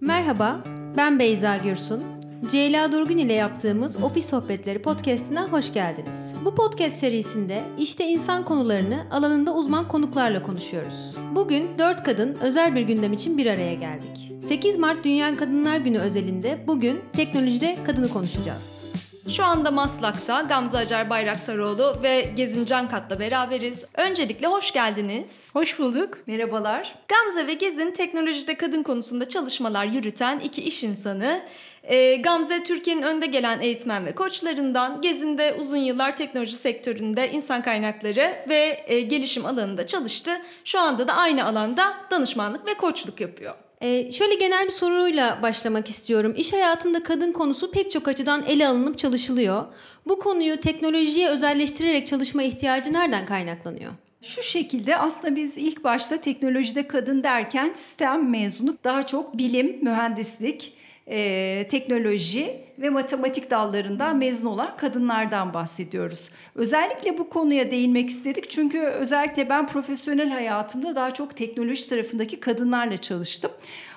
Merhaba, ben Beyza Gürsun. Ceyla Durgun ile yaptığımız Ofis Sohbetleri podcastine hoş geldiniz. Bu podcast serisinde işte insan konularını alanında uzman konuklarla konuşuyoruz. Bugün 4 kadın özel bir gündem için bir araya geldik. 8 Mart Dünya Kadınlar Günü özelinde bugün teknolojide kadını konuşacağız. Şu anda Maslak'ta Gamze Acar Bayraktaroğlu ve Gezin Cankat'la beraberiz. Öncelikle hoş geldiniz. Hoş bulduk. Merhabalar. Gamze ve Gezin teknolojide kadın konusunda çalışmalar yürüten iki iş insanı. E, Gamze Türkiye'nin önde gelen eğitmen ve koçlarından, Gezin de uzun yıllar teknoloji sektöründe insan kaynakları ve e, gelişim alanında çalıştı. Şu anda da aynı alanda danışmanlık ve koçluk yapıyor. Ee, şöyle genel bir soruyla başlamak istiyorum. İş hayatında kadın konusu pek çok açıdan ele alınıp çalışılıyor. Bu konuyu teknolojiye özelleştirerek çalışma ihtiyacı nereden kaynaklanıyor? Şu şekilde aslında biz ilk başta teknolojide kadın derken sistem mezunu daha çok bilim, mühendislik, e, teknoloji ve matematik dallarından mezun olan kadınlardan bahsediyoruz. Özellikle bu konuya değinmek istedik çünkü özellikle ben profesyonel hayatımda daha çok teknoloji tarafındaki kadınlarla çalıştım.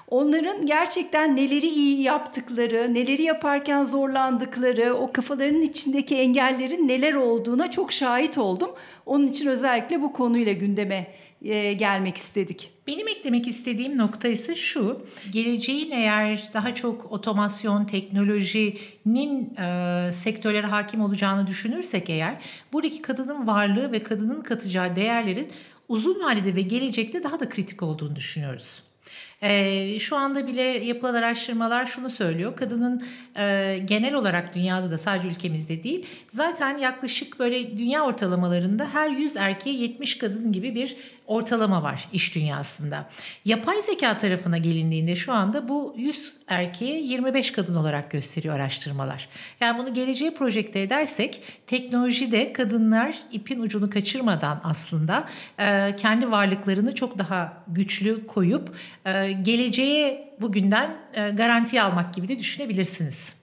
Onların gerçekten neleri iyi yaptıkları, neleri yaparken zorlandıkları, o kafalarının içindeki engellerin neler olduğuna çok şahit oldum. Onun için özellikle bu konuyla gündeme e, gelmek istedik. Benim eklemek istediğim nokta ise şu. Geleceğin eğer daha çok otomasyon, teknolojinin e, sektörlere hakim olacağını düşünürsek eğer buradaki kadının varlığı ve kadının katacağı değerlerin uzun vadede ve gelecekte daha da kritik olduğunu düşünüyoruz. E, şu anda bile yapılan araştırmalar şunu söylüyor. Kadının e, genel olarak dünyada da sadece ülkemizde değil zaten yaklaşık böyle dünya ortalamalarında her 100 erkeğe 70 kadın gibi bir ortalama var iş dünyasında. Yapay zeka tarafına gelindiğinde şu anda bu 100 erkeğe 25 kadın olarak gösteriyor araştırmalar. Yani bunu geleceğe projekte edersek teknolojide kadınlar ipin ucunu kaçırmadan aslında e, kendi varlıklarını çok daha güçlü koyup e, geleceğe bugünden e, garanti almak gibi de düşünebilirsiniz.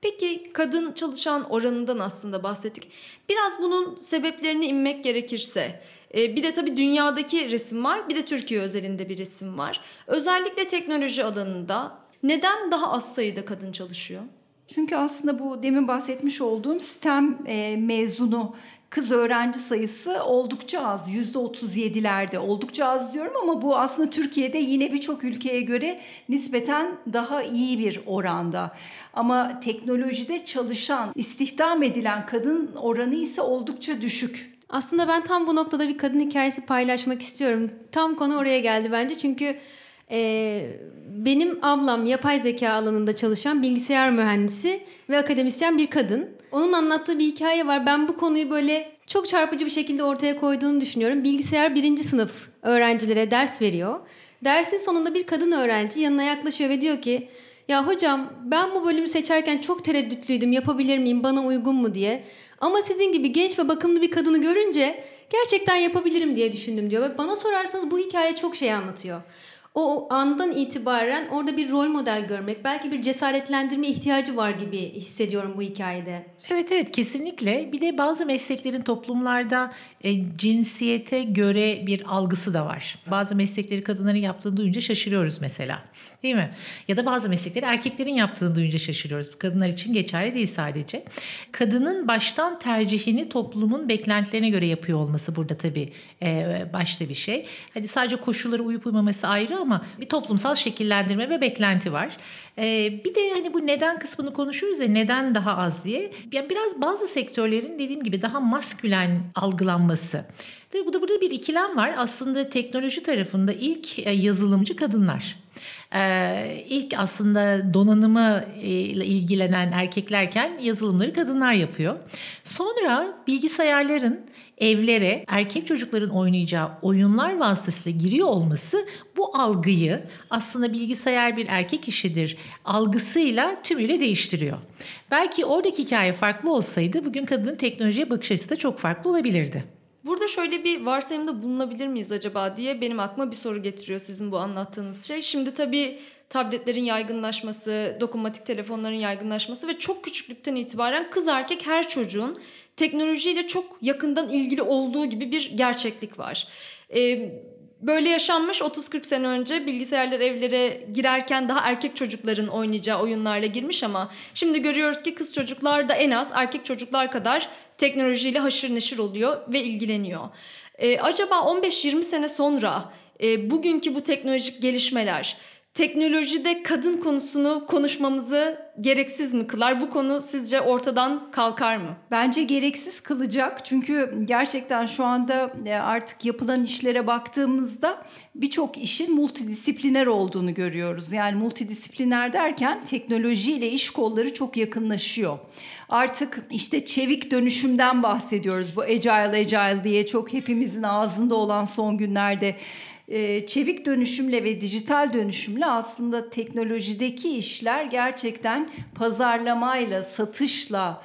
Peki kadın çalışan oranından aslında bahsettik. Biraz bunun sebeplerini inmek gerekirse e, bir de tabii dünyadaki resim var bir de Türkiye özelinde bir resim var. Özellikle teknoloji alanında neden daha az sayıda kadın çalışıyor? Çünkü aslında bu demin bahsetmiş olduğum STEM e, mezunu kız öğrenci sayısı oldukça az. Yüzde otuz yedilerde oldukça az diyorum ama bu aslında Türkiye'de yine birçok ülkeye göre nispeten daha iyi bir oranda. Ama teknolojide çalışan, istihdam edilen kadın oranı ise oldukça düşük. Aslında ben tam bu noktada bir kadın hikayesi paylaşmak istiyorum. Tam konu oraya geldi bence çünkü e, benim ablam yapay zeka alanında çalışan bilgisayar mühendisi ve akademisyen bir kadın. Onun anlattığı bir hikaye var. Ben bu konuyu böyle çok çarpıcı bir şekilde ortaya koyduğunu düşünüyorum. Bilgisayar birinci sınıf öğrencilere ders veriyor. Dersin sonunda bir kadın öğrenci yanına yaklaşıyor ve diyor ki ya hocam ben bu bölümü seçerken çok tereddütlüydüm yapabilir miyim bana uygun mu diye. Ama sizin gibi genç ve bakımlı bir kadını görünce gerçekten yapabilirim diye düşündüm diyor. Ve bana sorarsanız bu hikaye çok şey anlatıyor o andan itibaren orada bir rol model görmek, belki bir cesaretlendirme ihtiyacı var gibi hissediyorum bu hikayede. Evet evet kesinlikle. Bir de bazı mesleklerin toplumlarda e, cinsiyete göre bir algısı da var. Bazı meslekleri kadınların yaptığını duyunca şaşırıyoruz mesela. Değil mi? Ya da bazı meslekleri erkeklerin yaptığını duyunca şaşırıyoruz. Kadınlar için geçerli değil sadece. Kadının baştan tercihini toplumun beklentilerine göre yapıyor olması burada tabii e, başta bir şey. Hani sadece koşullara uyup uymaması ayrı ama bir toplumsal şekillendirme ve beklenti var. E, bir de hani bu neden kısmını konuşuyoruz ya neden daha az diye. Yani biraz bazı sektörlerin dediğim gibi daha maskülen algılanması. Tabii bu da burada bir ikilem var. Aslında teknoloji tarafında ilk e, yazılımcı kadınlar. Ee, ilk aslında donanımı ile ilgilenen erkeklerken yazılımları kadınlar yapıyor. Sonra bilgisayarların evlere erkek çocukların oynayacağı oyunlar vasıtasıyla giriyor olması bu algıyı aslında bilgisayar bir erkek işidir algısıyla tümüyle değiştiriyor. Belki oradaki hikaye farklı olsaydı bugün kadının teknolojiye bakış açısı da çok farklı olabilirdi. Burada şöyle bir varsayımda bulunabilir miyiz acaba diye benim aklıma bir soru getiriyor sizin bu anlattığınız şey. Şimdi tabii tabletlerin yaygınlaşması, dokunmatik telefonların yaygınlaşması ve çok küçüklükten itibaren kız erkek her çocuğun teknolojiyle çok yakından ilgili olduğu gibi bir gerçeklik var. Ee, Böyle yaşanmış 30-40 sene önce bilgisayarlar evlere girerken daha erkek çocukların oynayacağı oyunlarla girmiş ama şimdi görüyoruz ki kız çocuklar da en az erkek çocuklar kadar teknolojiyle haşır neşir oluyor ve ilgileniyor. Ee, acaba 15-20 sene sonra e, bugünkü bu teknolojik gelişmeler teknolojide kadın konusunu konuşmamızı gereksiz mi kılar? Bu konu sizce ortadan kalkar mı? Bence gereksiz kılacak. Çünkü gerçekten şu anda e, artık yapılan işlere baktığımızda birçok işin multidisipliner olduğunu görüyoruz. Yani multidisipliner derken teknolojiyle iş kolları çok yakınlaşıyor. Artık işte çevik dönüşümden bahsediyoruz. Bu agile agile diye çok hepimizin ağzında olan son günlerde e, çevik dönüşümle ve dijital dönüşümle aslında teknolojideki işler gerçekten pazarlamayla, satışla,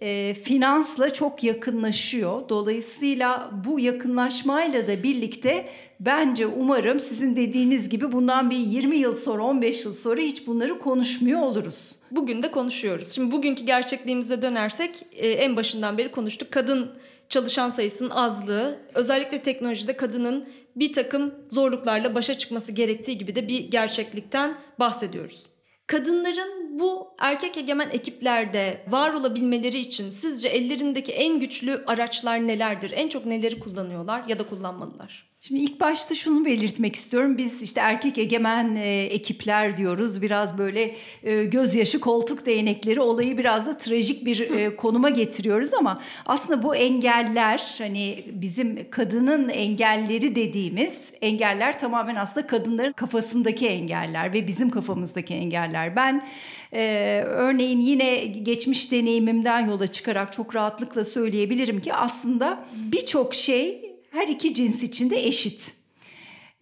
e, finansla çok yakınlaşıyor. Dolayısıyla bu yakınlaşmayla da birlikte bence umarım sizin dediğiniz gibi bundan bir 20 yıl sonra 15 yıl sonra hiç bunları konuşmuyor oluruz. Bugün de konuşuyoruz. Şimdi bugünkü gerçekliğimize dönersek e, en başından beri konuştuk. Kadın çalışan sayısının azlığı, özellikle teknolojide kadının bir takım zorluklarla başa çıkması gerektiği gibi de bir gerçeklikten bahsediyoruz. Kadınların bu erkek egemen ekiplerde var olabilmeleri için sizce ellerindeki en güçlü araçlar nelerdir? En çok neleri kullanıyorlar ya da kullanmalılar? Şimdi ilk başta şunu belirtmek istiyorum. Biz işte erkek egemen e, ekipler diyoruz. Biraz böyle e, gözyaşı koltuk değnekleri olayı biraz da trajik bir e, konuma getiriyoruz ama aslında bu engeller hani bizim kadının engelleri dediğimiz engeller tamamen aslında kadınların kafasındaki engeller ve bizim kafamızdaki engeller. Ben e, örneğin yine geçmiş deneyimimden yola çıkarak çok rahatlıkla söyleyebilirim ki aslında birçok şey her iki cins için de eşit.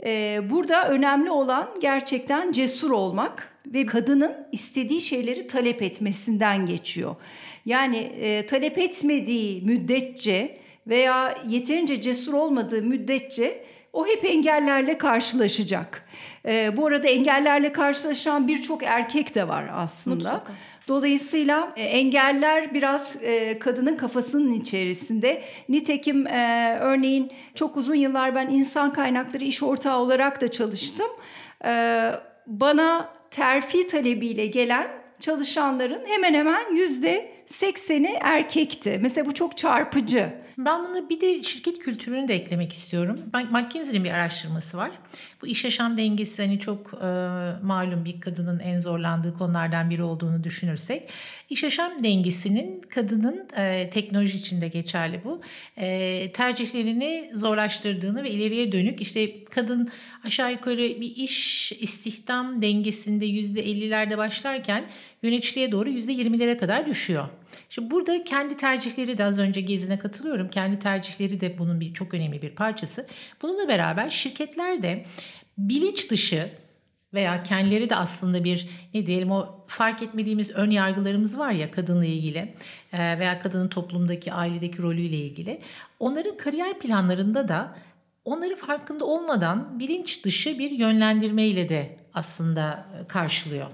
Ee, burada önemli olan gerçekten cesur olmak ve kadının istediği şeyleri talep etmesinden geçiyor. Yani e, talep etmediği müddetçe veya yeterince cesur olmadığı müddetçe o hep engellerle karşılaşacak. Ee, bu arada engellerle karşılaşan birçok erkek de var aslında. Mutlaka. Dolayısıyla e, engeller biraz e, kadının kafasının içerisinde. Nitekim e, örneğin çok uzun yıllar ben insan kaynakları iş ortağı olarak da çalıştım. Bana terfi talebiyle gelen çalışanların hemen hemen yüzde sekseni erkekti. Mesela bu çok çarpıcı. Ben bunu bir de şirket kültürünü de eklemek istiyorum. McKinsey'nin bir araştırması var. Bu iş yaşam dengesi hani çok e, malum bir kadının en zorlandığı konulardan biri olduğunu düşünürsek. iş yaşam dengesinin kadının e, teknoloji içinde geçerli bu. E, tercihlerini zorlaştırdığını ve ileriye dönük işte kadın aşağı yukarı bir iş istihdam dengesinde %50'lerde başlarken yöneticiliğe doğru %20'lere kadar düşüyor. Şimdi burada kendi tercihleri de az önce gezine katılıyorum. Kendi tercihleri de bunun bir çok önemli bir parçası. Bununla beraber şirketler de bilinç dışı veya kendileri de aslında bir ne diyelim o fark etmediğimiz ön yargılarımız var ya kadınla ilgili veya kadının toplumdaki ailedeki rolüyle ilgili. Onların kariyer planlarında da onları farkında olmadan bilinç dışı bir yönlendirmeyle de aslında karşılıyor.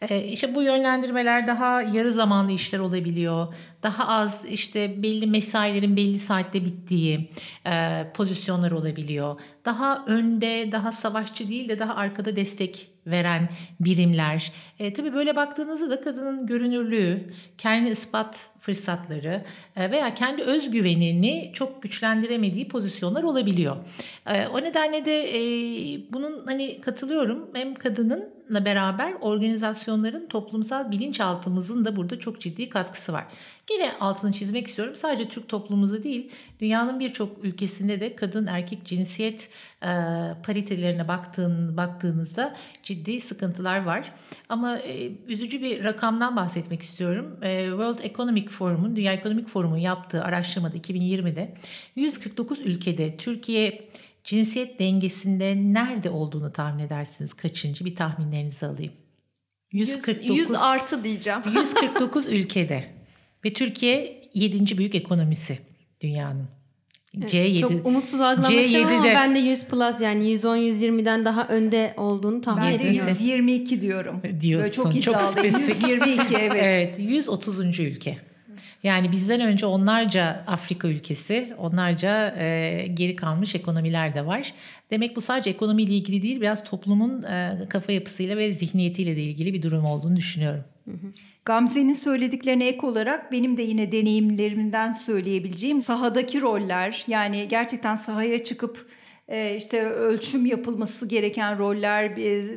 Ee, işte bu yönlendirmeler daha yarı zamanlı işler olabiliyor. Daha az işte belli mesailerin belli saatte bittiği e, pozisyonlar olabiliyor. Daha önde, daha savaşçı değil de daha arkada destek veren birimler. E, tabii böyle baktığınızda da kadının görünürlüğü, kendi ispat fırsatları e, veya kendi özgüvenini çok güçlendiremediği pozisyonlar olabiliyor. E, o nedenle de e, bunun hani katılıyorum hem kadının beraber organizasyonların toplumsal bilinçaltımızın da burada çok ciddi katkısı var. Gene altını çizmek istiyorum. Sadece Türk toplumumuzda değil, dünyanın birçok ülkesinde de kadın erkek cinsiyet e, paritelerine baktığın, baktığınızda ciddi sıkıntılar var. Ama e, üzücü bir rakamdan bahsetmek istiyorum. E, World Economic Forum'un, Dünya Ekonomik Forum'un yaptığı araştırmada 2020'de 149 ülkede Türkiye cinsiyet dengesinde nerede olduğunu tahmin edersiniz. Kaçıncı bir tahminlerinizi alayım. 149 100, 100 artı diyeceğim. 149 ülkede ve Türkiye 7. büyük ekonomisi dünyanın. C7. Çok umutsuz algılamak istemem ama ben de 100 plus yani 110-120'den daha önde olduğunu tahmin ediyorum. Ben de 122 diyorum. Diyorsun. Böyle çok, çok spesifik. 122 evet. evet. 130. ülke. Yani bizden önce onlarca Afrika ülkesi, onlarca e, geri kalmış ekonomiler de var. Demek bu sadece ekonomiyle ilgili değil, biraz toplumun e, kafa yapısıyla ve zihniyetiyle de ilgili bir durum olduğunu düşünüyorum. Gamze'nin söylediklerine ek olarak benim de yine deneyimlerimden söyleyebileceğim sahadaki roller yani gerçekten sahaya çıkıp işte ölçüm yapılması gereken roller,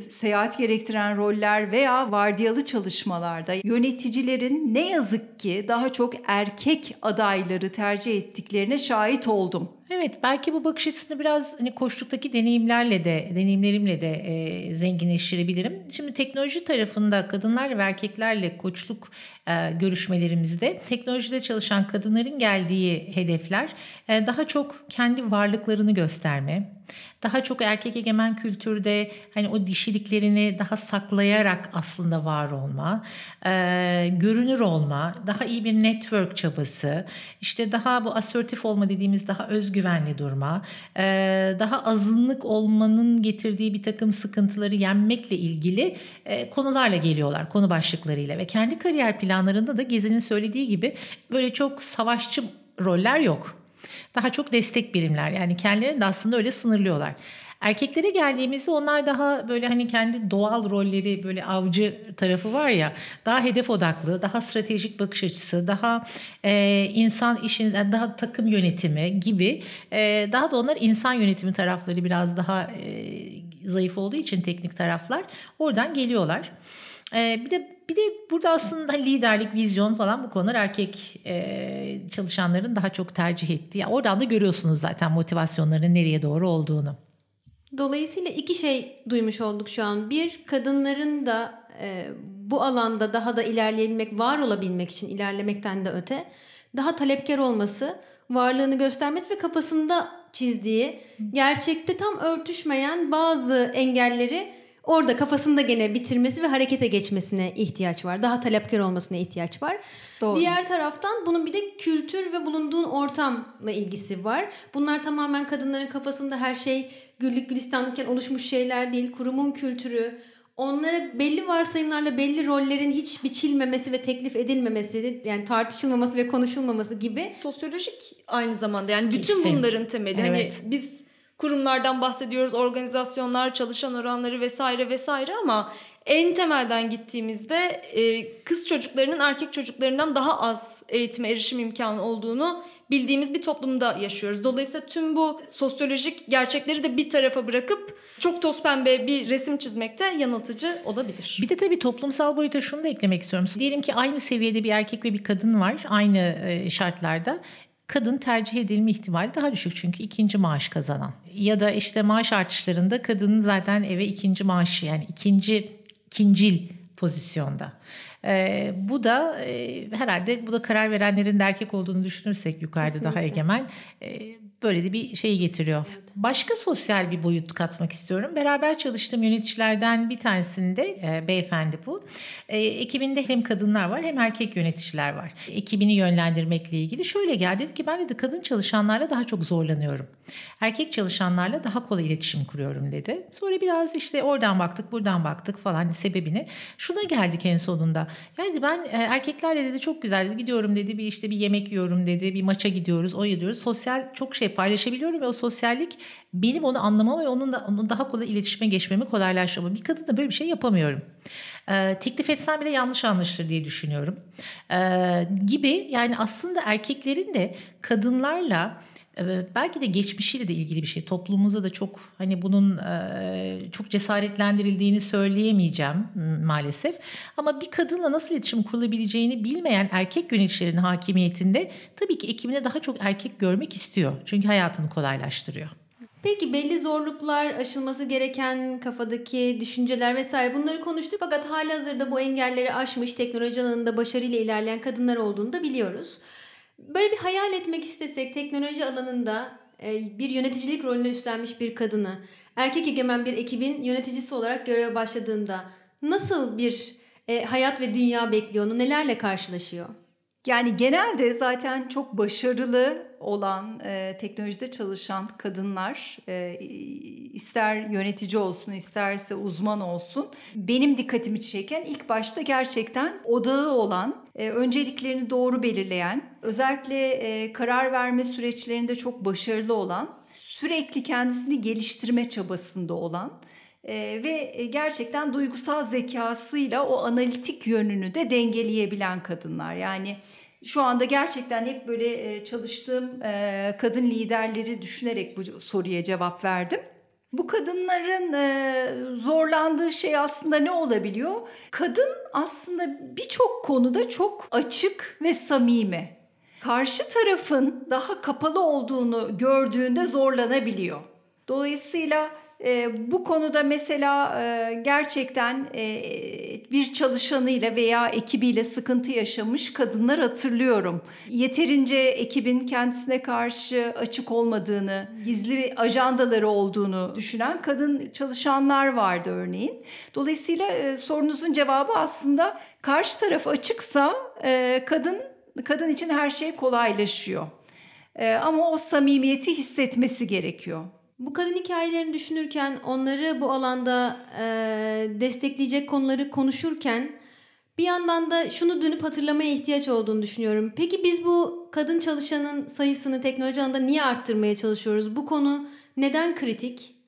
seyahat gerektiren roller veya vardiyalı çalışmalarda yöneticilerin ne yazık ki daha çok erkek adayları tercih ettiklerine şahit oldum. Evet belki bu bakış açısını biraz hani koştuktaki deneyimlerle de deneyimlerimle de e, zenginleştirebilirim. Şimdi teknoloji tarafında kadınlarla ve erkeklerle koçluk e, görüşmelerimizde teknolojide çalışan kadınların geldiği hedefler e, daha çok kendi varlıklarını gösterme, daha çok erkek egemen kültürde hani o dişiliklerini daha saklayarak aslında var olma, e, görünür olma, daha iyi bir network çabası, işte daha bu assertif olma dediğimiz daha özgüvenli durma, e, daha azınlık olmanın getirdiği bir takım sıkıntıları yenmekle ilgili e, konularla geliyorlar, konu başlıklarıyla ve kendi kariyer planlarında da Gezi'nin söylediği gibi böyle çok savaşçı roller yok daha çok destek birimler. Yani kendilerini de aslında öyle sınırlıyorlar. Erkeklere geldiğimizde onlar daha böyle hani kendi doğal rolleri böyle avcı tarafı var ya daha hedef odaklı, daha stratejik bakış açısı, daha e, insan işin daha takım yönetimi gibi e, daha da onlar insan yönetimi tarafları biraz daha e, zayıf olduğu için teknik taraflar oradan geliyorlar. E, bir de bir de burada aslında liderlik, vizyon falan bu konular erkek e, çalışanların daha çok tercih ettiği. Yani oradan da görüyorsunuz zaten motivasyonlarının nereye doğru olduğunu. Dolayısıyla iki şey duymuş olduk şu an. Bir, kadınların da e, bu alanda daha da ilerleyebilmek, var olabilmek için ilerlemekten de öte daha talepkar olması, varlığını göstermesi ve kafasında çizdiği gerçekte tam örtüşmeyen bazı engelleri orada kafasında gene bitirmesi ve harekete geçmesine ihtiyaç var. Daha talepkar olmasına ihtiyaç var. Doğru. Diğer taraftan bunun bir de kültür ve bulunduğun ortamla ilgisi var. Bunlar tamamen kadınların kafasında her şey güllük gülistanlıkken oluşmuş şeyler değil. Kurumun kültürü, onlara belli varsayımlarla belli rollerin hiç biçilmemesi ve teklif edilmemesi yani tartışılmaması ve konuşulmaması gibi sosyolojik aynı zamanda yani bütün Kesin. bunların temeli hani evet. hani biz kurumlardan bahsediyoruz, organizasyonlar, çalışan oranları vesaire vesaire ama en temelden gittiğimizde e, kız çocuklarının erkek çocuklarından daha az eğitime erişim imkanı olduğunu bildiğimiz bir toplumda yaşıyoruz. Dolayısıyla tüm bu sosyolojik gerçekleri de bir tarafa bırakıp çok toz pembe bir resim çizmekte yanıltıcı olabilir. Bir de tabii toplumsal boyuta şunu da eklemek istiyorum. Diyelim ki aynı seviyede bir erkek ve bir kadın var aynı e, şartlarda kadın tercih edilme ihtimali daha düşük çünkü ikinci maaş kazanan. Ya da işte maaş artışlarında kadının zaten eve ikinci maaşı yani ikinci ikincil pozisyonda. Ee, bu da e, herhalde bu da karar verenlerin de erkek olduğunu düşünürsek yukarıda Kesinlikle. daha egemen e, böyle de bir şey getiriyor. Evet. Başka sosyal bir boyut katmak istiyorum. Beraber çalıştığım yöneticilerden bir tanesinde e, beyefendi bu. E, ekibinde hem kadınlar var hem erkek yöneticiler var. Ekibini yönlendirmekle ilgili şöyle geldi dedi ki ben de kadın çalışanlarla daha çok zorlanıyorum. Erkek çalışanlarla daha kolay iletişim kuruyorum dedi. Sonra biraz işte oradan baktık buradan baktık falan sebebini. Şuna geldik en sonunda. Yani ben e, erkeklerle dedi çok güzel dedi. gidiyorum dedi bir işte bir yemek yiyorum dedi bir maça gidiyoruz o gidiyoruz. Sosyal çok şey paylaşabiliyorum ve o sosyallik benim onu anlamam ve onun da onun daha kolay iletişime geçmemi kolaylaştırıyor. Bir kadınla böyle bir şey yapamıyorum. Ee, teklif etsem bile yanlış anlaşılır diye düşünüyorum. Ee, gibi yani aslında erkeklerin de kadınlarla belki de geçmişiyle de ilgili bir şey. Toplumumuzda da çok hani bunun e, çok cesaretlendirildiğini söyleyemeyeceğim maalesef. Ama bir kadınla nasıl iletişim kurulabileceğini bilmeyen erkek yöneticilerin hakimiyetinde tabii ki ekibine daha çok erkek görmek istiyor. Çünkü hayatını kolaylaştırıyor. Peki belli zorluklar, aşılması gereken kafadaki düşünceler vesaire bunları konuştuk. Fakat hali hazırda bu engelleri aşmış teknoloji alanında başarıyla ilerleyen kadınlar olduğunu da biliyoruz. Böyle bir hayal etmek istesek teknoloji alanında e, bir yöneticilik rolünü üstlenmiş bir kadını erkek egemen bir ekibin yöneticisi olarak göreve başladığında nasıl bir e, hayat ve dünya bekliyor onu nelerle karşılaşıyor? Yani genelde zaten çok başarılı olan e, teknolojide çalışan kadınlar e, ister yönetici olsun isterse uzman olsun benim dikkatimi çeken ilk başta gerçekten odağı olan e, önceliklerini doğru belirleyen, özellikle e, karar verme süreçlerinde çok başarılı olan, sürekli kendisini geliştirme çabasında olan e, ve gerçekten duygusal zekasıyla o analitik yönünü de dengeleyebilen kadınlar. Yani şu anda gerçekten hep böyle çalıştığım kadın liderleri düşünerek bu soruya cevap verdim. Bu kadınların e, zorlandığı şey aslında ne olabiliyor? Kadın aslında birçok konuda çok açık ve samimi. Karşı tarafın daha kapalı olduğunu gördüğünde zorlanabiliyor. Dolayısıyla e, bu konuda mesela e, gerçekten e, bir çalışanıyla veya ekibiyle sıkıntı yaşamış kadınlar hatırlıyorum. Yeterince ekibin kendisine karşı açık olmadığını, gizli ajandaları olduğunu düşünen kadın çalışanlar vardı örneğin. Dolayısıyla e, sorunuzun cevabı aslında karşı taraf açıksa e, kadın kadın için her şey kolaylaşıyor. E, ama o samimiyeti hissetmesi gerekiyor. Bu kadın hikayelerini düşünürken onları bu alanda e, destekleyecek konuları konuşurken bir yandan da şunu dönüp hatırlamaya ihtiyaç olduğunu düşünüyorum. Peki biz bu kadın çalışanın sayısını teknoloji alanında niye arttırmaya çalışıyoruz? Bu konu neden kritik?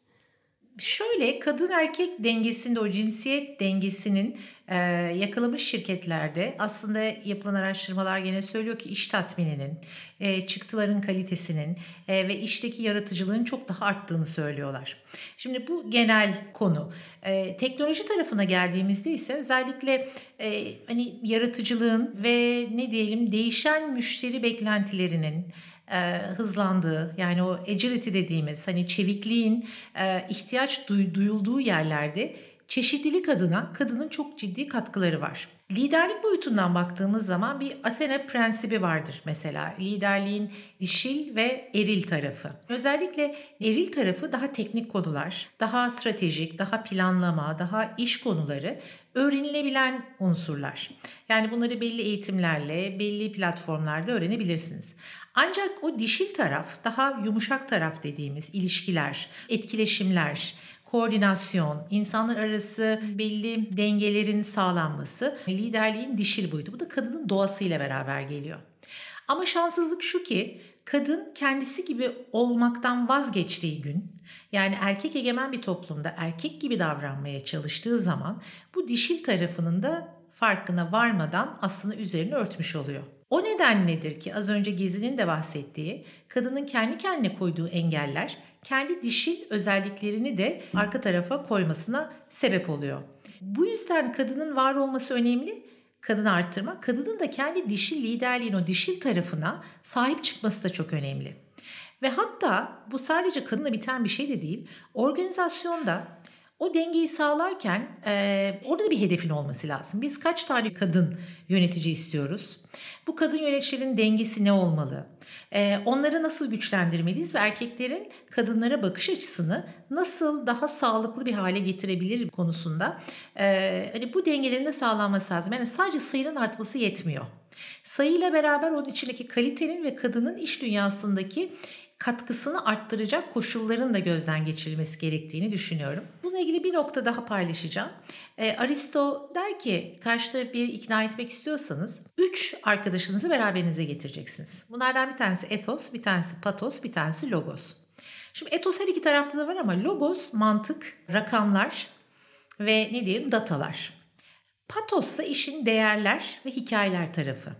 Şöyle kadın erkek dengesinde o cinsiyet dengesinin e, yakalamış şirketlerde aslında yapılan araştırmalar gene söylüyor ki iş tatmininin, e, çıktıların kalitesinin e, ve işteki yaratıcılığın çok daha arttığını söylüyorlar. Şimdi bu genel konu. E, teknoloji tarafına geldiğimizde ise özellikle e, hani yaratıcılığın ve ne diyelim değişen müşteri beklentilerinin e, hızlandığı yani o agility dediğimiz hani çevikliğin e, ihtiyaç duy, duyulduğu yerlerde çeşitlilik adına kadının çok ciddi katkıları var. Liderlik boyutundan baktığımız zaman bir Athena prensibi vardır mesela. Liderliğin dişil ve eril tarafı. Özellikle eril tarafı daha teknik konular, daha stratejik, daha planlama, daha iş konuları öğrenilebilen unsurlar. Yani bunları belli eğitimlerle, belli platformlarda öğrenebilirsiniz. Ancak o dişil taraf, daha yumuşak taraf dediğimiz ilişkiler, etkileşimler, koordinasyon, insanlar arası belli dengelerin sağlanması liderliğin dişil boyutu. Bu da kadının doğasıyla beraber geliyor. Ama şanssızlık şu ki kadın kendisi gibi olmaktan vazgeçtiği gün yani erkek egemen bir toplumda erkek gibi davranmaya çalıştığı zaman bu dişil tarafının da farkına varmadan aslında üzerini örtmüş oluyor. O neden nedir ki az önce Gezi'nin de bahsettiği kadının kendi kendine koyduğu engeller kendi dişil özelliklerini de arka tarafa koymasına sebep oluyor. Bu yüzden kadının var olması önemli. Kadını arttırmak, kadının da kendi dişil liderliğin o dişil tarafına sahip çıkması da çok önemli. Ve hatta bu sadece kadınla biten bir şey de değil. Organizasyonda o dengeyi sağlarken e, orada bir hedefin olması lazım. Biz kaç tane kadın yönetici istiyoruz? Bu kadın yöneticilerin dengesi ne olmalı? E, onları nasıl güçlendirmeliyiz ve erkeklerin kadınlara bakış açısını nasıl daha sağlıklı bir hale getirebilir konusunda e, hani bu dengelerin de sağlanması lazım. Yani sadece sayının artması yetmiyor. Sayıyla beraber onun içindeki kalitenin ve kadının iş dünyasındaki katkısını arttıracak koşulların da gözden geçirilmesi gerektiğini düşünüyorum. Bununla ilgili bir nokta daha paylaşacağım. E, Aristo der ki karşı tarafı bir ikna etmek istiyorsanız üç arkadaşınızı beraberinize getireceksiniz. Bunlardan bir tanesi ethos, bir tanesi patos, bir tanesi logos. Şimdi ethos her iki tarafta da var ama logos mantık, rakamlar ve ne diyelim datalar. Patos ise işin değerler ve hikayeler tarafı.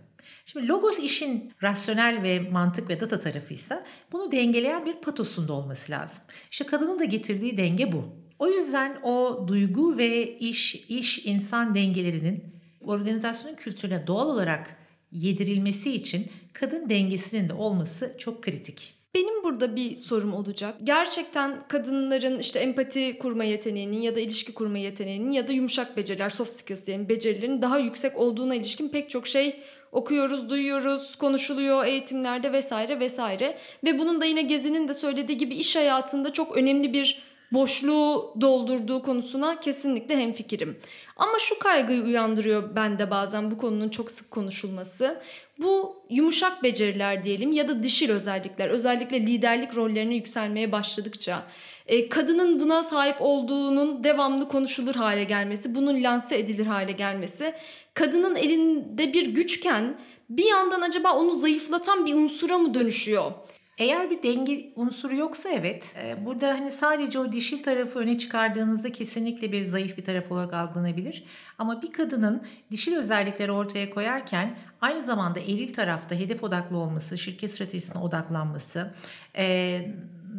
Şimdi logos işin rasyonel ve mantık ve data tarafıysa bunu dengeleyen bir patosunda olması lazım. İşte kadının da getirdiği denge bu. O yüzden o duygu ve iş, iş insan dengelerinin organizasyonun kültürüne doğal olarak yedirilmesi için kadın dengesinin de olması çok kritik. Benim burada bir sorum olacak. Gerçekten kadınların işte empati kurma yeteneğinin ya da ilişki kurma yeteneğinin ya da yumuşak beceriler, soft skills diyelim becerilerin daha yüksek olduğuna ilişkin pek çok şey okuyoruz, duyuyoruz, konuşuluyor eğitimlerde vesaire vesaire. Ve bunun da yine Gezi'nin de söylediği gibi iş hayatında çok önemli bir boşluğu doldurduğu konusuna kesinlikle hemfikirim. Ama şu kaygıyı uyandırıyor bende bazen bu konunun çok sık konuşulması. Bu yumuşak beceriler diyelim ya da dişil özellikler özellikle liderlik rollerine yükselmeye başladıkça e, kadının buna sahip olduğunun devamlı konuşulur hale gelmesi, bunun lanse edilir hale gelmesi, kadının elinde bir güçken bir yandan acaba onu zayıflatan bir unsura mı dönüşüyor? Eğer bir denge unsuru yoksa evet. E, burada hani sadece o dişil tarafı öne çıkardığınızda kesinlikle bir zayıf bir taraf olarak algılanabilir. Ama bir kadının dişil özellikleri ortaya koyarken aynı zamanda eril tarafta hedef odaklı olması, şirket stratejisine odaklanması, e,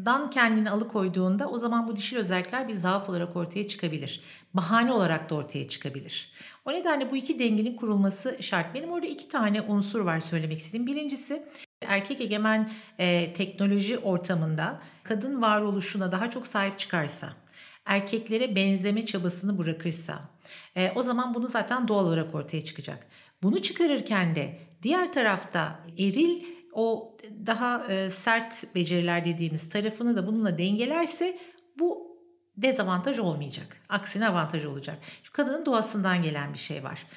dan kendini alıkoyduğunda o zaman bu dişil özellikler bir zaaf olarak ortaya çıkabilir. Bahane olarak da ortaya çıkabilir. O nedenle bu iki dengenin kurulması şart. Benim orada iki tane unsur var söylemek istediğim. Birincisi erkek egemen e, teknoloji ortamında kadın varoluşuna daha çok sahip çıkarsa, erkeklere benzeme çabasını bırakırsa, e, o zaman bunu zaten doğal olarak ortaya çıkacak. Bunu çıkarırken de diğer tarafta eril o daha e, sert beceriler dediğimiz tarafını da bununla dengelerse bu dezavantaj olmayacak. Aksine avantaj olacak. Şu kadının doğasından gelen bir şey var.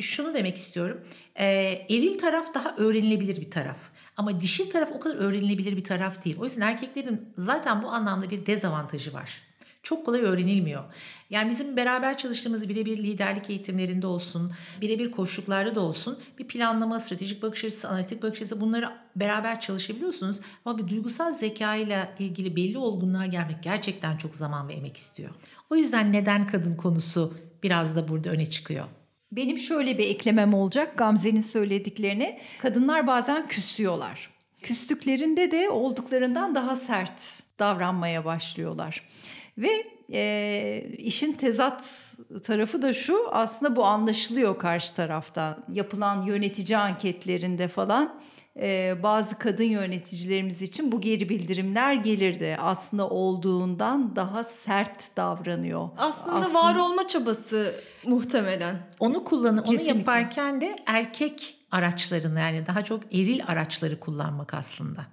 Şunu demek istiyorum. E, eril taraf daha öğrenilebilir bir taraf. Ama dişil taraf o kadar öğrenilebilir bir taraf değil. O yüzden erkeklerin zaten bu anlamda bir dezavantajı var çok kolay öğrenilmiyor. Yani bizim beraber çalıştığımız birebir liderlik eğitimlerinde olsun, birebir koşullarda da olsun bir planlama, stratejik bakış açısı, analitik bakış açısı bunları beraber çalışabiliyorsunuz. Ama bir duygusal zeka ile ilgili belli olgunluğa gelmek gerçekten çok zaman ve emek istiyor. O yüzden neden kadın konusu biraz da burada öne çıkıyor. Benim şöyle bir eklemem olacak Gamze'nin söylediklerini. Kadınlar bazen küsüyorlar. Küstüklerinde de olduklarından daha sert davranmaya başlıyorlar. Ve e, işin tezat tarafı da şu aslında bu anlaşılıyor karşı taraftan. Yapılan yönetici anketlerinde falan e, bazı kadın yöneticilerimiz için bu geri bildirimler gelirdi. Aslında olduğundan daha sert davranıyor. Aslında, aslında var olma çabası muhtemelen. Onu kullanı onu yaparken de erkek araçlarını yani daha çok eril araçları kullanmak aslında.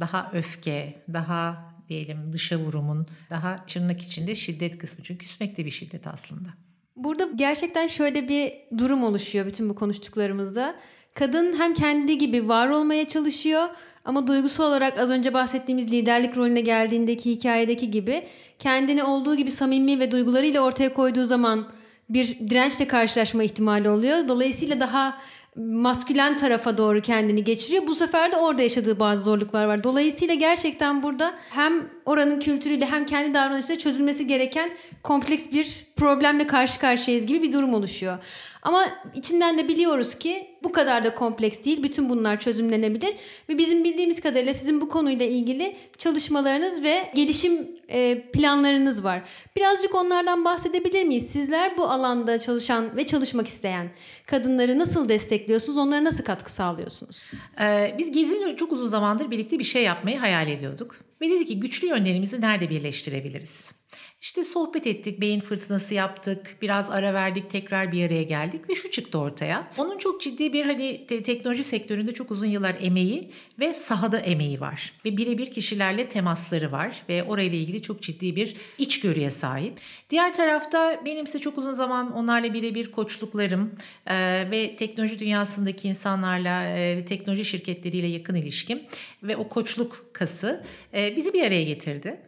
Daha öfke, daha diyelim dışa vurumun daha çırnak içinde şiddet kısmı. Çünkü küsmek de bir şiddet aslında. Burada gerçekten şöyle bir durum oluşuyor bütün bu konuştuklarımızda. Kadın hem kendi gibi var olmaya çalışıyor ama duygusal olarak az önce bahsettiğimiz liderlik rolüne geldiğindeki hikayedeki gibi kendini olduğu gibi samimi ve duygularıyla ortaya koyduğu zaman bir dirençle karşılaşma ihtimali oluyor. Dolayısıyla daha maskülen tarafa doğru kendini geçiriyor. Bu sefer de orada yaşadığı bazı zorluklar var. Dolayısıyla gerçekten burada hem oranın kültürüyle hem kendi davranışıyla çözülmesi gereken kompleks bir problemle karşı karşıyayız gibi bir durum oluşuyor. Ama içinden de biliyoruz ki bu kadar da kompleks değil. Bütün bunlar çözümlenebilir. Ve bizim bildiğimiz kadarıyla sizin bu konuyla ilgili çalışmalarınız ve gelişim e, planlarınız var. Birazcık onlardan bahsedebilir miyiz? Sizler bu alanda çalışan ve çalışmak isteyen kadınları nasıl destekliyorsunuz? Onlara nasıl katkı sağlıyorsunuz? Ee, biz Gezi'yle çok uzun zamandır birlikte bir şey yapmayı hayal ediyorduk. Ve dedik ki güçlü yönlerimizi nerede birleştirebiliriz? İşte sohbet ettik, beyin fırtınası yaptık, biraz ara verdik, tekrar bir araya geldik ve şu çıktı ortaya. Onun çok ciddi bir hani te- teknoloji sektöründe çok uzun yıllar emeği ve sahada emeği var. Ve birebir kişilerle temasları var ve orayla ilgili çok ciddi bir içgörüye sahip. Diğer tarafta benim ise çok uzun zaman onlarla birebir koçluklarım e, ve teknoloji dünyasındaki insanlarla, e, teknoloji şirketleriyle yakın ilişkim ve o koçluk kası e, bizi bir araya getirdi.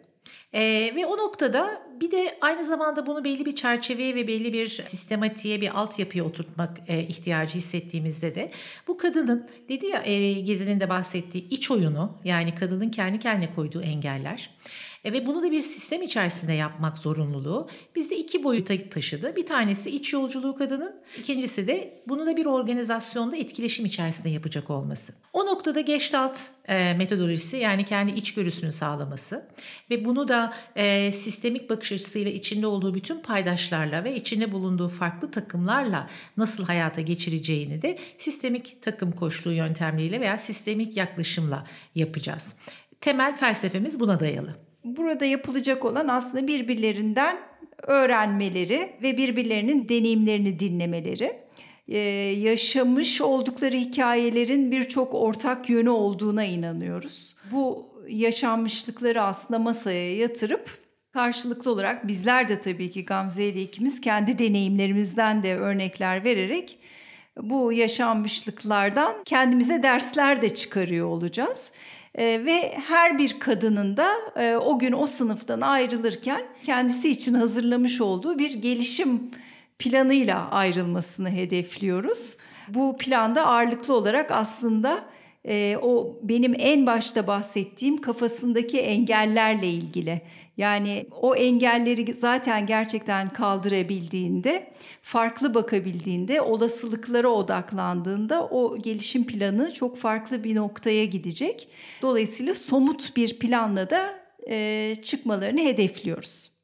E, ve o noktada bir de aynı zamanda bunu belli bir çerçeveye ve belli bir sistematiğe bir altyapıya oturtmak e, ihtiyacı hissettiğimizde de bu kadının dedi ya e, Gezi'nin de bahsettiği iç oyunu yani kadının kendi kendine koyduğu engeller e, ve bunu da bir sistem içerisinde yapmak zorunluluğu bizde iki boyuta taşıdı. Bir tanesi iç yolculuğu kadının, ikincisi de bunu da bir organizasyonda etkileşim içerisinde yapacak olması. O noktada Gestalt e, metodolojisi yani kendi içgörüsünü sağlaması ve bunu da e, sistemik bakış açısıyla içinde olduğu bütün paydaşlarla ve içinde bulunduğu farklı takımlarla nasıl hayata geçireceğini de sistemik takım koşluğu yöntemleriyle veya sistemik yaklaşımla yapacağız. Temel felsefemiz buna dayalı. Burada yapılacak olan aslında birbirlerinden öğrenmeleri ve birbirlerinin deneyimlerini dinlemeleri. Ee, yaşamış oldukları hikayelerin birçok ortak yönü olduğuna inanıyoruz. Bu yaşanmışlıkları aslında masaya yatırıp karşılıklı olarak bizler de tabii ki Gamze ile ikimiz kendi deneyimlerimizden de örnekler vererek bu yaşanmışlıklardan kendimize dersler de çıkarıyor olacağız. E, ve her bir kadının da e, o gün o sınıftan ayrılırken kendisi için hazırlamış olduğu bir gelişim planıyla ayrılmasını hedefliyoruz. Bu planda ağırlıklı olarak aslında e, o benim en başta bahsettiğim kafasındaki engellerle ilgili. Yani o engelleri zaten gerçekten kaldırabildiğinde, farklı bakabildiğinde, olasılıklara odaklandığında o gelişim planı çok farklı bir noktaya gidecek. Dolayısıyla somut bir planla da e, çıkmalarını hedefliyoruz.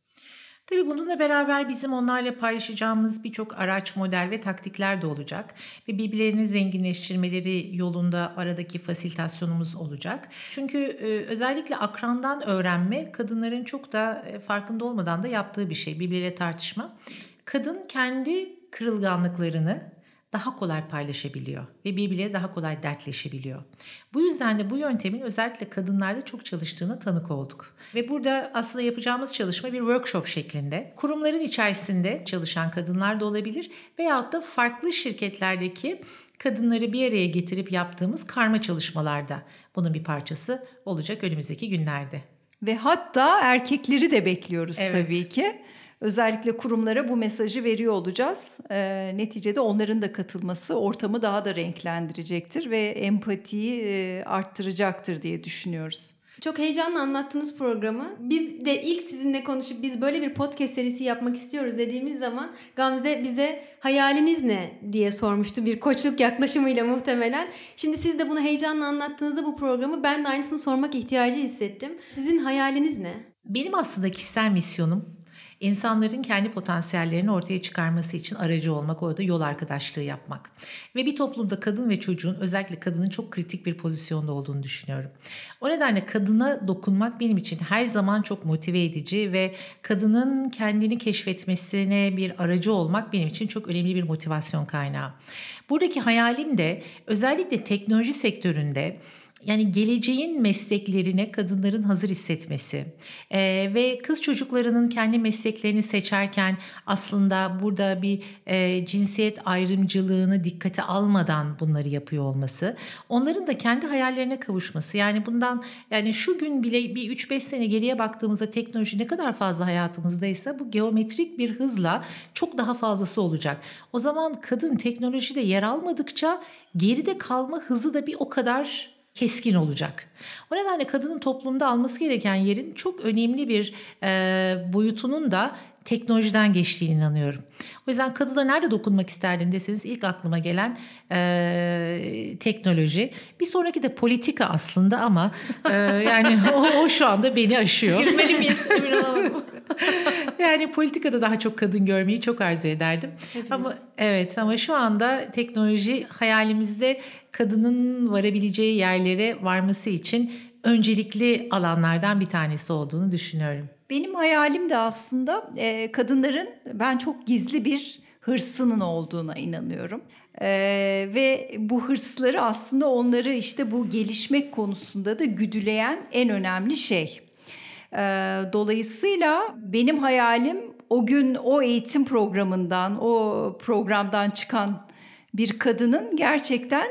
Tabii bununla beraber bizim onlarla paylaşacağımız birçok araç, model ve taktikler de olacak. Ve birbirlerini zenginleştirmeleri yolunda aradaki fasilitasyonumuz olacak. Çünkü e, özellikle akrandan öğrenme kadınların çok da e, farkında olmadan da yaptığı bir şey. Birbirleriyle tartışma. Kadın kendi kırılganlıklarını daha kolay paylaşabiliyor ve birbirleriyle daha kolay dertleşebiliyor. Bu yüzden de bu yöntemin özellikle kadınlarda çok çalıştığını tanık olduk. Ve burada aslında yapacağımız çalışma bir workshop şeklinde. Kurumların içerisinde çalışan kadınlar da olabilir veyahut da farklı şirketlerdeki kadınları bir araya getirip yaptığımız karma çalışmalarda bunun bir parçası olacak önümüzdeki günlerde. Ve hatta erkekleri de bekliyoruz evet. tabii ki. Özellikle kurumlara bu mesajı veriyor olacağız. E, neticede onların da katılması ortamı daha da renklendirecektir ve empatiyi e, arttıracaktır diye düşünüyoruz. Çok heyecanla anlattınız programı. Biz de ilk sizinle konuşup biz böyle bir podcast serisi yapmak istiyoruz dediğimiz zaman Gamze bize hayaliniz ne diye sormuştu bir koçluk yaklaşımıyla muhtemelen. Şimdi siz de bunu heyecanla anlattığınızda bu programı ben de aynısını sormak ihtiyacı hissettim. Sizin hayaliniz ne? Benim aslında kişisel misyonum insanların kendi potansiyellerini ortaya çıkarması için aracı olmak, orada yol arkadaşlığı yapmak. Ve bir toplumda kadın ve çocuğun özellikle kadının çok kritik bir pozisyonda olduğunu düşünüyorum. O nedenle kadına dokunmak benim için her zaman çok motive edici ve kadının kendini keşfetmesine bir aracı olmak benim için çok önemli bir motivasyon kaynağı. Buradaki hayalim de özellikle teknoloji sektöründe yani geleceğin mesleklerine kadınların hazır hissetmesi e, ve kız çocuklarının kendi mesleklerini seçerken aslında burada bir e, cinsiyet ayrımcılığını dikkate almadan bunları yapıyor olması, onların da kendi hayallerine kavuşması. Yani bundan yani şu gün bile bir 3-5 sene geriye baktığımızda teknoloji ne kadar fazla hayatımızdaysa bu geometrik bir hızla çok daha fazlası olacak. O zaman kadın teknolojide yer almadıkça geride kalma hızı da bir o kadar keskin olacak. O nedenle kadının toplumda alması gereken yerin çok önemli bir e, boyutunun da teknolojiden geçtiğine inanıyorum. O yüzden kadına nerede dokunmak isterdin deseniz ilk aklıma gelen e, teknoloji. Bir sonraki de politika aslında ama e, yani o, o şu anda beni aşıyor. Girmeli miyiz? yani politikada daha çok kadın görmeyi çok arzu ederdim. Hepimiz. Ama evet ama şu anda teknoloji hayalimizde kadının varabileceği yerlere varması için öncelikli alanlardan bir tanesi olduğunu düşünüyorum. Benim hayalim de aslında e, kadınların ben çok gizli bir hırsının olduğuna inanıyorum. Ee, ve bu hırsları aslında onları işte bu gelişmek konusunda da güdüleyen en önemli şey. Dolayısıyla benim hayalim o gün o eğitim programından, o programdan çıkan bir kadının gerçekten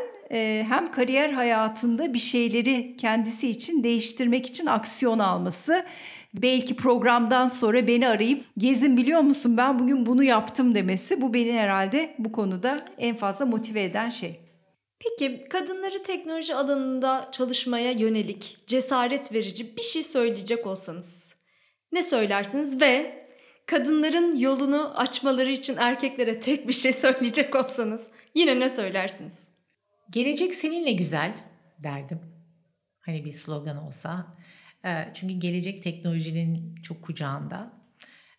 hem kariyer hayatında bir şeyleri kendisi için değiştirmek için aksiyon alması belki programdan sonra beni arayıp gezin biliyor musun ben bugün bunu yaptım demesi bu beni herhalde bu konuda en fazla motive eden şey. Peki kadınları teknoloji alanında çalışmaya yönelik cesaret verici bir şey söyleyecek olsanız ne söylersiniz ve kadınların yolunu açmaları için erkeklere tek bir şey söyleyecek olsanız yine ne söylersiniz? Gelecek seninle güzel derdim. Hani bir slogan olsa. Çünkü gelecek teknolojinin çok kucağında.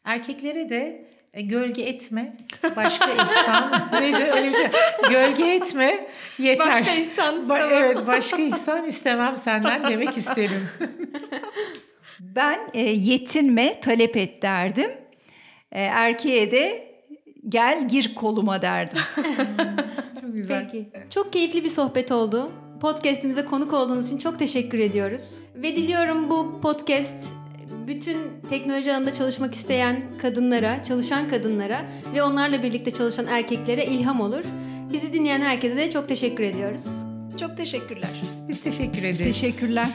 Erkeklere de e, gölge etme, başka ihsan neydi öyle bir şey. Gölge etme yeter. Başka ihsan istemem. Ba- evet başka ihsan istemem senden demek isterim. ben e, yetinme talep et derdim. E, erkeğe de gel gir koluma derdim. çok güzel. Peki. Çok keyifli bir sohbet oldu. Podcast'imize konuk olduğunuz için çok teşekkür ediyoruz. Ve diliyorum bu podcast bütün teknoloji alanında çalışmak isteyen kadınlara, çalışan kadınlara ve onlarla birlikte çalışan erkeklere ilham olur. Bizi dinleyen herkese de çok teşekkür ediyoruz. Çok teşekkürler. Biz teşekkür ederiz. Teşekkürler.